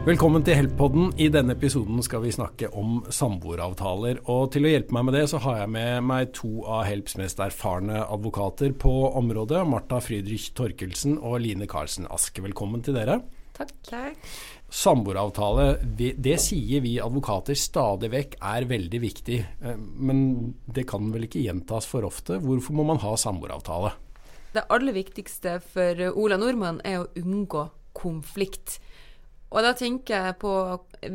Velkommen til Help-podden. I denne episoden skal vi snakke om samboeravtaler. Og til å hjelpe meg med det, så har jeg med meg to av Helps mest erfarne advokater på området. Marta Friedrich Torkelsen og Line Karlsen Aske. Velkommen til dere. Takk. Takk. Samboeravtale, det sier vi advokater stadig vekk er veldig viktig. Eh, men det kan vel ikke gjentas for ofte. Hvorfor må man ha samboeravtale? Det aller viktigste for Ola Nordmann er å unngå konflikt. Og da tenker jeg på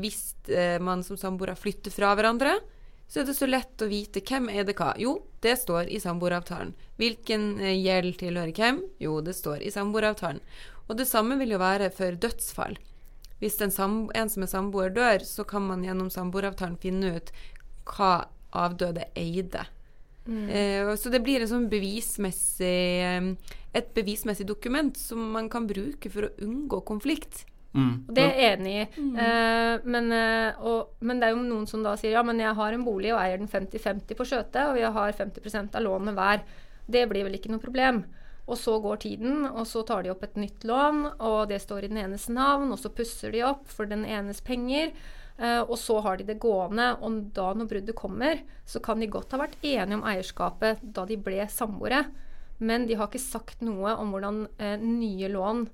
hvis eh, man som samboere flytter fra hverandre, så er det så lett å vite hvem er det hva. Jo, det står i samboeravtalen. Hvilken eh, gjeld tilhører hvem? Jo, det står i samboeravtalen. Og det samme vil jo være for dødsfall. Hvis en, en som er samboer dør, så kan man gjennom samboeravtalen finne ut hva avdøde eide. Mm. Eh, så det blir sånn bevismessig, et bevismessig dokument som man kan bruke for å unngå konflikt. Mm. Det er jeg enig i. Mm. Uh, men, uh, og, men, det er jo noen som da sier ja, men jeg har en bolig og eier den 50-50 på skjøtet, og jeg har 50% av lånet hver. Det blir vel ikke noe problem. Og så går tiden, og så tar de opp et nytt lån, og det står i den enes navn, og så pusser de opp for den enes penger. Uh, og så har de det gående, og da når bruddet kommer, så kan de godt ha vært enige om eierskapet da de ble samboere, men de har ikke sagt noe om hvordan nye lån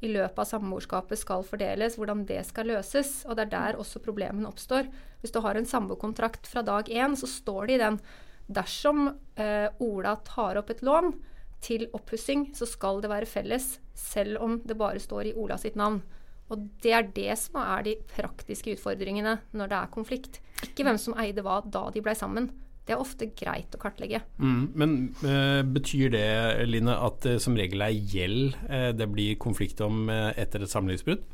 i løpet av samboerskapet skal fordeles, hvordan det skal løses. Og det er der også problemene oppstår. Hvis du har en samboerkontrakt fra dag én, så står det i den dersom eh, Ola tar opp et lån til oppussing, så skal det være felles, selv om det bare står i Ola sitt navn. Og det er det som er de praktiske utfordringene når det er konflikt. Ikke hvem som eide hva da de blei sammen. Det er ofte greit å kartlegge. Mm, men uh, betyr det, Line, at det som regel er gjeld uh, det blir konflikt om uh, etter et samlivsbrudd?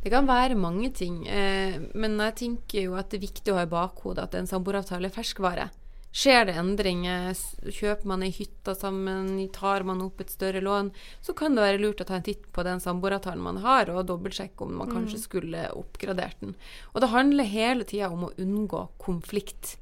Det kan være mange ting, men jeg tenker jo at det er viktig å ha i bakhodet at en samboeravtale er ferskvare. Skjer det endringer, kjøper man ei hytte sammen, tar man opp et større lån, så kan det være lurt å ta en titt på den samboeravtalen man har, og dobbeltsjekke om man mm. kanskje skulle oppgradert den. Og det handler hele tida om å unngå konflikt.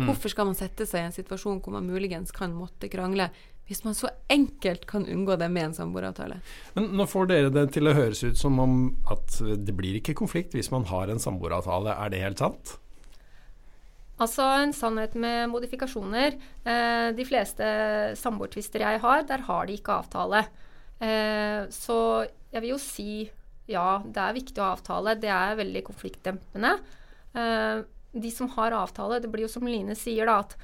Mm. Hvorfor skal man sette seg i en situasjon hvor man muligens kan måtte krangle, hvis man så enkelt kan unngå det med en samboeravtale? Men nå får dere det til å høres ut som om at det blir ikke konflikt hvis man har en samboeravtale. Er det helt sant? Altså en sannhet med modifikasjoner. Eh, de fleste samboertvister jeg har, der har de ikke avtale. Eh, så jeg vil jo si ja, det er viktig å ha avtale. Det er veldig konfliktdempende. Eh, de som har avtale, det blir jo som Line sier, da, at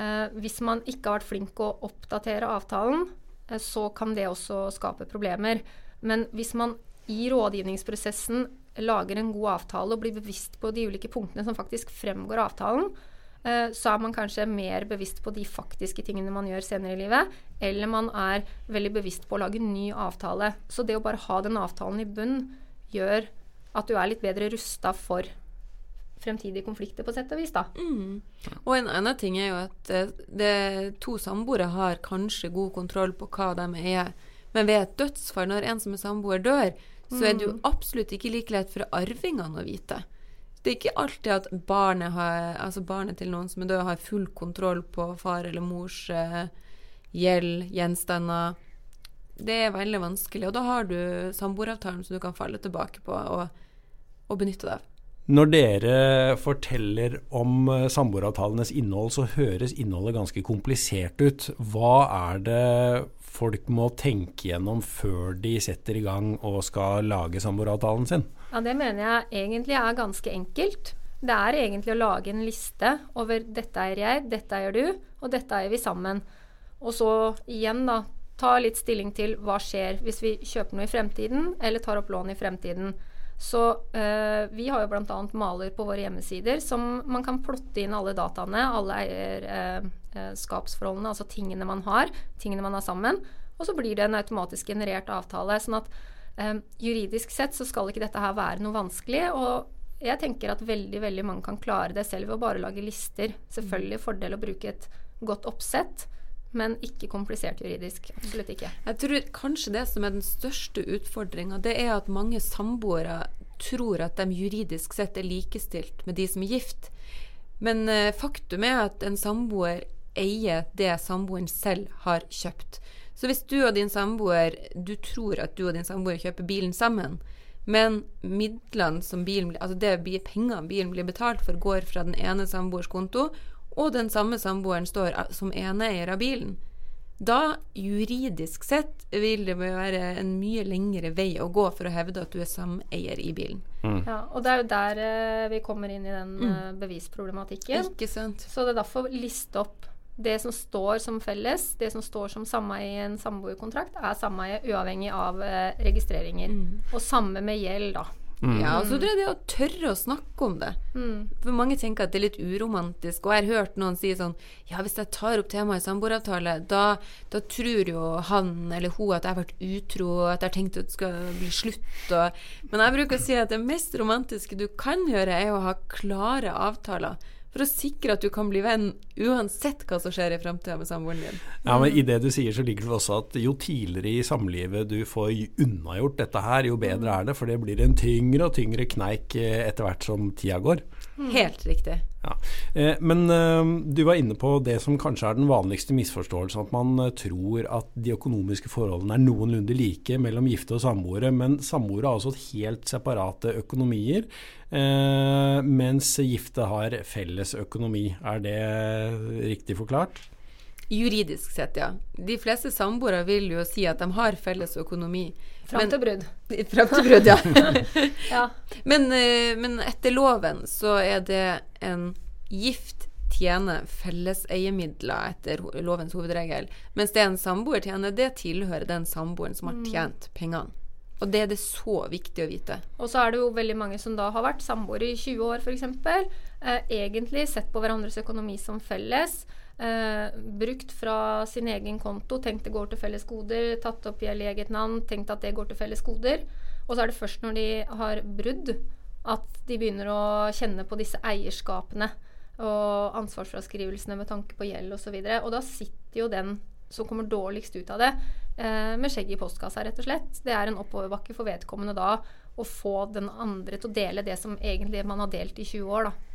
eh, hvis man ikke har vært flink å oppdatere avtalen, eh, så kan det også skape problemer. Men hvis man i rådgivningsprosessen lager en god avtale og blir bevisst på de ulike punktene som faktisk fremgår av avtalen, eh, så er man kanskje mer bevisst på de faktiske tingene man gjør senere i livet, eller man er veldig bevisst på å lage en ny avtale. Så det å bare ha den avtalen i bunn gjør at du er litt bedre rusta for fremtidige konflikter, på sett og vis. da. Mm. Og en annen ting er jo at eh, det, to samboere har kanskje god kontroll på hva de er, men ved et dødsfall, når en som er samboer, dør, så er det jo mm. absolutt ikke like lett for arvingene å vite. Det er ikke alltid at barnet, har, altså barnet til noen som er død, har full kontroll på far eller mors eh, gjeld, gjenstander. Det er veldig vanskelig, og da har du samboeravtalen som du kan falle tilbake på og, og benytte deg av. Når dere forteller om eh, samboeravtalenes innhold, så høres innholdet ganske komplisert ut. Hva er det folk må tenke gjennom før de setter i gang og skal lage samboeravtalen sin? Ja, Det mener jeg egentlig er ganske enkelt. Det er egentlig å lage en liste over 'dette eier jeg, dette eier du, og dette eier vi sammen'. Og så igjen, da, ta litt stilling til hva skjer hvis vi kjøper noe i fremtiden, eller tar opp lån i fremtiden. Så eh, vi har jo bl.a. maler på våre hjemmesider som man kan plotte inn alle dataene, alle eierskapsforholdene, eh, altså tingene man har, tingene man har sammen. Og så blir det en automatisk generert avtale. sånn at eh, juridisk sett så skal ikke dette her være noe vanskelig. Og jeg tenker at veldig, veldig mange kan klare det selv ved å bare lage lister. Selvfølgelig fordel å bruke et godt oppsett men ikke komplisert juridisk. Absolutt ikke. Jeg tror kanskje det som er den største utfordringa, det er at mange samboere tror at de juridisk sett er likestilt med de som er gift. Men uh, faktum er at en samboer eier det samboeren selv har kjøpt. Så hvis du og din samboer du tror at du og din samboer kjøper bilen sammen, Men midlene som bilen, altså det pengene bilen blir betalt for, går fra den ene samboers konto, og den samme samboeren står a- som eneeier av bilen. Da, juridisk sett, vil det være en mye lengre vei å gå for å hevde at du er sameier i bilen. Ja, og det er jo der eh, vi kommer inn i den eh, bevisproblematikken. Ikke sant? Så det er derfor liste opp det som står som felles, det som står som sameie i en samboerkontrakt, er sameie uavhengig av eh, registreringer. Og samme med gjeld, da. Ja, og så tror jeg det å tørre å snakke om det. For mange tenker at det er litt uromantisk, og jeg har hørt noen si sånn Ja, hvis jeg tar opp temaet i samboeravtale, da, da tror jo han eller hun at jeg har vært utro, og at jeg har tenkt at det skal bli slutt, og Men jeg bruker å si at det mest romantiske du kan gjøre, er å ha klare avtaler. For å sikre at du kan bli venn uansett hva som skjer i framtida med samboeren din. Ja, men I det du sier, så ligger det også at jo tidligere i samlivet du får unnagjort dette her, jo bedre er det. For det blir en tyngre og tyngre kneik eh, etter hvert som tida går. Helt riktig. Ja. Eh, men eh, du var inne på det som kanskje er den vanligste misforståelsen, at man eh, tror at de økonomiske forholdene er noenlunde like mellom gifte og samboere. Men samboere har altså helt separate økonomier, mens gifte har felles økonomi. Er det riktig forklart? Juridisk sett, ja. De fleste samboere vil jo si at de har felles økonomi. Fram til brudd. Fram til brudd, ja. Ja. Men, eh, men etter loven så er det en gift tjener felleseiemidler etter lovens hovedregel, mens det en samboer tjener, det tilhører den samboeren som har tjent pengene. Og det er det så viktig å vite. Og så er det jo veldig mange som da har vært samboere i 20 år f.eks. Eh, egentlig sett på hverandres økonomi som felles. Eh, brukt fra sin egen konto, tenkt det går til felles goder. Tatt opp gjeld i eget navn, tenkt at det går til felles goder. Og så er det først når de har brudd at de begynner å kjenne på disse eierskapene og ansvarsfraskrivelsene med tanke på gjeld osv. Og, så og da sitter jo den som kommer dårligst ut av det, eh, med skjegget i postkassa, rett og slett. Det er en oppoverbakke for vedkommende da å få den andre til å dele det som egentlig man har delt i 20 år, da.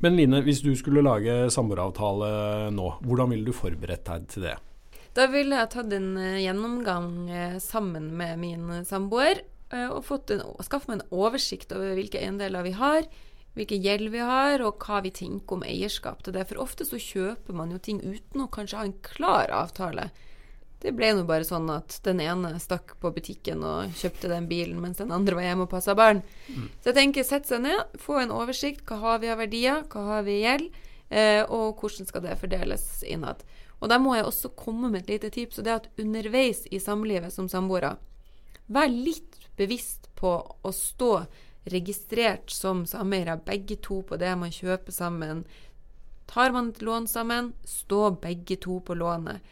Men Line, hvis du skulle lage samboeravtale nå, hvordan ville du forberedt deg til det? Da ville jeg tatt en eh, gjennomgang eh, sammen med min samboer eh, og fått skaffet meg en oversikt over hvilke eiendeler vi har, hvilke gjeld vi har, og hva vi tenker om eierskap til det. For ofte så kjøper man jo ting uten å kanskje ha en klar avtale. Det ble nå bare sånn at den ene stakk på butikken og kjøpte den bilen, mens den andre var hjemme og passa barn. Så jeg tenker sette seg ned, få en oversikt. Hva har vi av verdier, hva har vi i gjeld, eh, og hvordan skal det fordeles innad. Og der må jeg også komme med et lite tips, og det er at underveis i samlivet som samboere, vær litt bevisst på å stå registrert som sameiere, begge to på det man kjøper sammen. Tar man et lån sammen, stå begge to på lånet.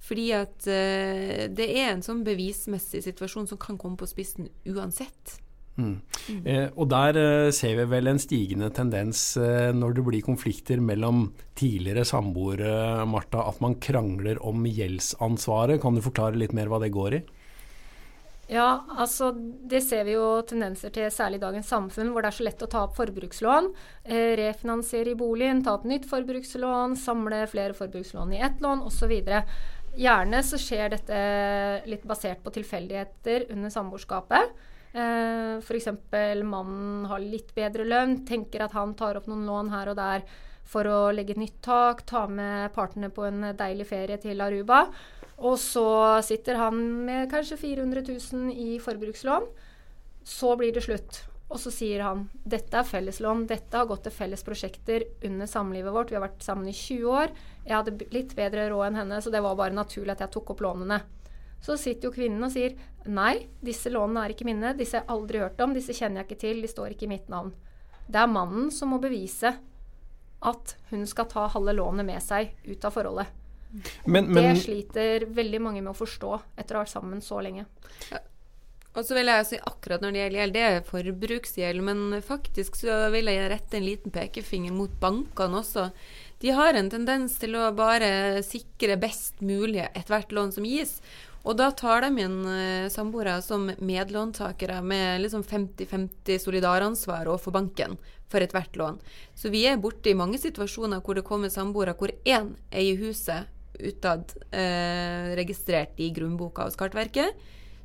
Fordi at uh, det er en sånn bevismessig situasjon som kan komme på spissen uansett. Eh, og der eh, ser vi vel en stigende tendens eh, når det blir konflikter mellom tidligere samboere, Martha, at man krangler om gjeldsansvaret. Kan du forklare litt mer hva det går i? Ja, altså det ser vi jo tendenser til særlig i dagens samfunn, hvor det er så lett å ta opp forbrukslån, eh, refinansiere i boligen, ta opp nytt forbrukslån, samle flere forbrukslån i ett lån osv. Gjerne så skjer dette litt basert på tilfeldigheter under samboerskapet. Eh, F.eks. mannen har litt bedre lønn, tenker at han tar opp noen lån her og der for å legge et nytt tak, ta med partene på en deilig ferie til Aruba. Og så sitter han med kanskje 400 000 i forbrukslån. Så blir det slutt. Og så sier han dette er felleslån, dette har gått til felles prosjekter under samlivet vårt. Vi har vært sammen i 20 år. Jeg hadde litt bedre råd enn henne, så det var bare naturlig at jeg tok opp lånene. Så sitter jo kvinnen og sier nei, disse lånene er ikke mine, disse har jeg aldri hørt om, disse kjenner jeg ikke til, de står ikke i mitt navn. Det er mannen som må bevise at hun skal ta halve lånet med seg ut av forholdet. Men, men, Det sliter veldig mange med å forstå etter å ha vært sammen så lenge. Og så vil jeg si akkurat når det gjelder gjeld, det er forbruksgjeld, men faktisk så vil jeg rette en liten pekefinger mot bankene også. De har en tendens til å bare sikre best mulig ethvert lån som gis. Og da tar de inn eh, samboere som medlåntakere med liksom 50-50 solidaransvar overfor banken for ethvert lån. Så vi er borte i mange situasjoner hvor det kommer samboere hvor én eier huset utad eh, registrert i grunnboka hos Kartverket.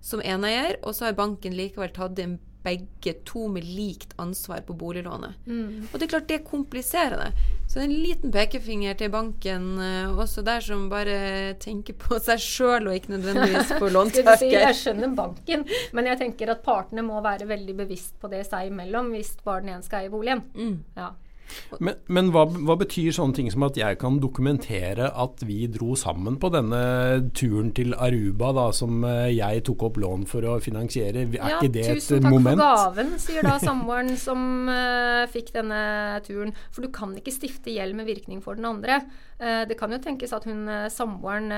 Som eneier, og så har banken likevel tatt inn begge to med likt ansvar på boliglånet. Mm. Og det er klart det kompliserer det. Så det er en liten pekefinger til banken uh, også der som bare tenker på seg sjøl og ikke nødvendigvis på låntaker. Si, jeg skjønner banken, men jeg tenker at partene må være veldig bevisst på det seg imellom hvis bare den ene skal eie boligen. Mm. Ja. Men, men hva, hva, betyr sånne ting som at jeg kan dokumentere at vi dro sammen på denne turen til Aruba, da, som eh, jeg tok opp lån for å finansiere? Er ja, ikke det et moment? tusen takk for gaven, sier da samboeren som uh, fikk denne turen. For du kan ikke stifte gjeld med virkning for den andre. Uh, det kan jo tenkes at hun uh, samboeren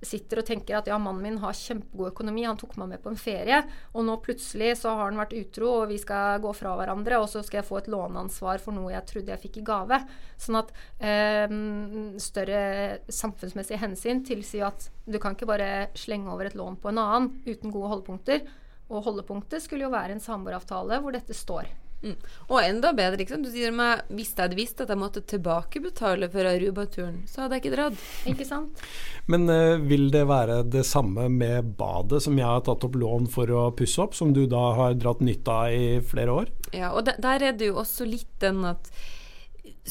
sitter og tenker at ja, mannen min har kjempegod økonomi, han tok meg med på en ferie, og nå plutselig så har han vært utro, og vi skal gå fra hverandre, og så skal jeg få et låneansvar for noe jeg trodde jeg fikk i gave. Sånn at eh, større samfunnsmessige hensyn tilsier at du kan ikke bare slenge over et lån på en annen uten gode holdepunkter. Og holdepunktet skulle jo være en samboeravtale hvor dette står. Mm. Og enda bedre, ikke sant? du sier meg hvis jeg hadde visst at jeg måtte tilbakebetale for Aruba-turen, så hadde jeg ikke dratt. Ikke sant? Men uh, vil det være det samme med badet som jeg har tatt opp lån for å pusse opp, som du da har dratt nytte av i flere år? Ja, og de, der er det jo også litt den at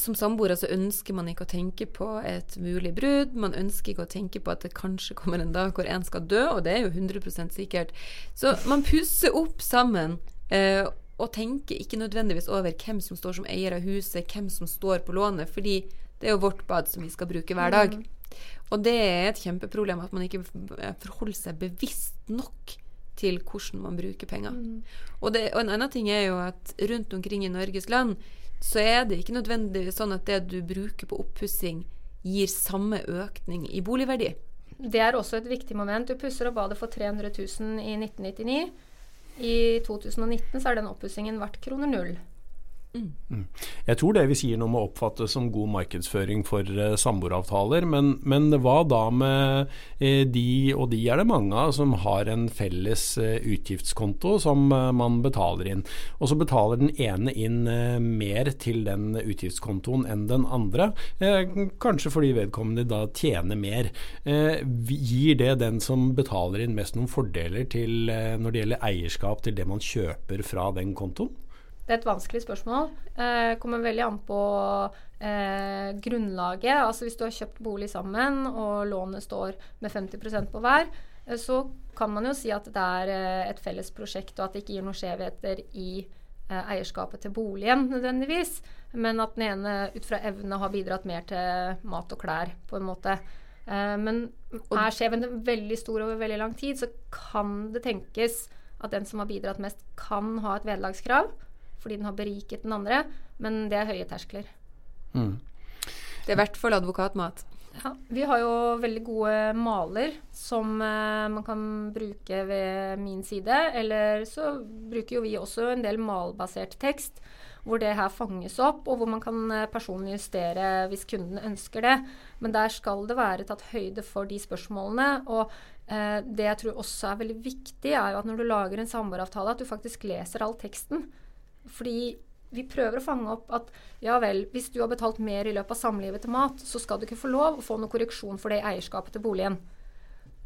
som samboere så ønsker man ikke å tenke på et mulig brudd. Man ønsker ikke å tenke på at det kanskje kommer en dag hvor en skal dø, og det er jo 100% sikkert. Så man pusser opp sammen. Eh, og tenker ikke nødvendigvis over hvem som står som eier av huset, hvem som står på lånet, fordi det er jo vårt bad som vi skal bruke hver dag. Mm. Og det er et kjempeproblem at man ikke forholder seg bevisst nok til hvordan man bruker penger. Mm. Og, det, og, en annen ting er jo at rundt omkring i Norges land så er det ikke nødvendigvis sånn at det du bruker på oppussing, gir samme økning i boligverdi. Det er også et viktig moment. Du pusser opp badet for 300 000 i 1999. I 2019 så har den oppussingen vært kroner null. Mm. mm. Jeg tror det vi sier nå må oppfattes som god markedsføring for uh, samboeravtaler, men, men, hva da med uh, de, og de er det mange av, som har en felles uh, utgiftskonto som man betaler inn. Og så betaler den ene inn mer til den utgiftskontoen enn den andre, kanskje fordi vedkommende da tjener mer. gir det den som betaler inn mest noen fordeler til, når det gjelder eierskap til det man kjøper fra den kontoen? Det er et vanskelig spørsmål. Eh, kommer veldig an på eh, grunnlaget. Altså hvis du har kjøpt bolig sammen, og lånet står med 50% på hver, eh, så kan man jo si at det er eh, et felles prosjekt, og at det ikke gir noen skjevheter i eh, eierskapet til boligen nødvendigvis. Men at den ene ut fra evne har bidratt mer til mat og klær, på en måte. Eh, men er skjevheten veldig stor over veldig lang tid, så kan det tenkes at den som har bidratt mest, kan ha et vederlagskrav fordi den har beriket den andre, men det er høye terskler. Mm. Det er i hvert fall advokatmat. Ja, vi har jo veldig gode maler som eh, man kan bruke ved min side. Eller så bruker jo vi også en del malbasert tekst hvor det her fanges opp, og hvor man kan eh, personlig justere hvis kunden ønsker det. Men der skal det være tatt høyde for de spørsmålene. Og eh, det jeg tror også er veldig viktig, er jo at når du lager en samboeravtale, at du faktisk leser all teksten. Fordi vi prøver å fange opp at ja vel, hvis du har betalt mer i løpet av samlivet til mat, så skal du ikke få lov å få noe korreksjon for det i eierskapet til boligen.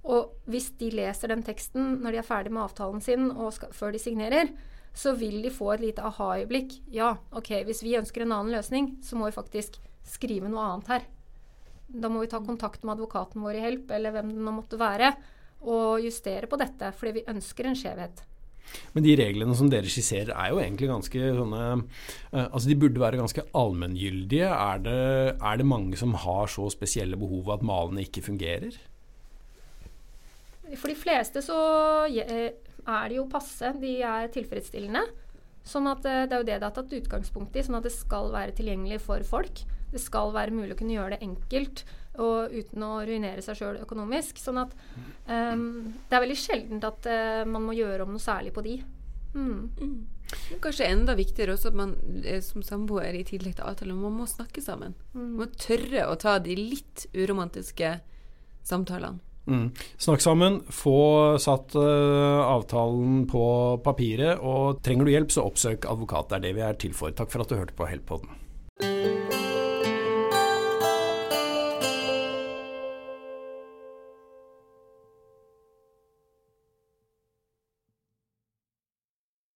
Og hvis de leser den teksten når de er ferdig med avtalen sin og skal, før de signerer, så vil de få et lite aha-øyeblikk. Ja, OK, hvis vi ønsker en annen løsning, så må vi faktisk skrive noe annet her. Da må vi ta kontakt med advokaten vår i Help, eller hvem det nå måtte være, og justere på dette, fordi vi ønsker en skjevhet. Men de reglene som dere skisserer er jo egentlig ganske sånne uh, Altså de burde være ganske allmenngyldige. Er det, er det mange som har så spesielle behov at malene ikke fungerer? For de fleste så er de jo passe. De er tilfredsstillende. Sånn at eh, Det er jo det det har tatt utgangspunkt i, sånn at det skal være tilgjengelig for folk. Det skal være mulig å kunne gjøre det enkelt og uten å ruinere seg sjøl økonomisk. Sånn at um, det er veldig sjeldent at uh, man må gjøre om noe særlig på de. Mm. Mm. Kanskje enda viktigere også at man eh, som samboer i tillegg til avtale man må snakke sammen. Mm. Man må tørre å ta de litt uromantiske samtalene. Mm. Snakk sammen, få satt uh, avtalen på papiret, og trenger du hjelp, så oppsøk advokat. Det er det vi er til for. Takk for at du hørte på Help-podden.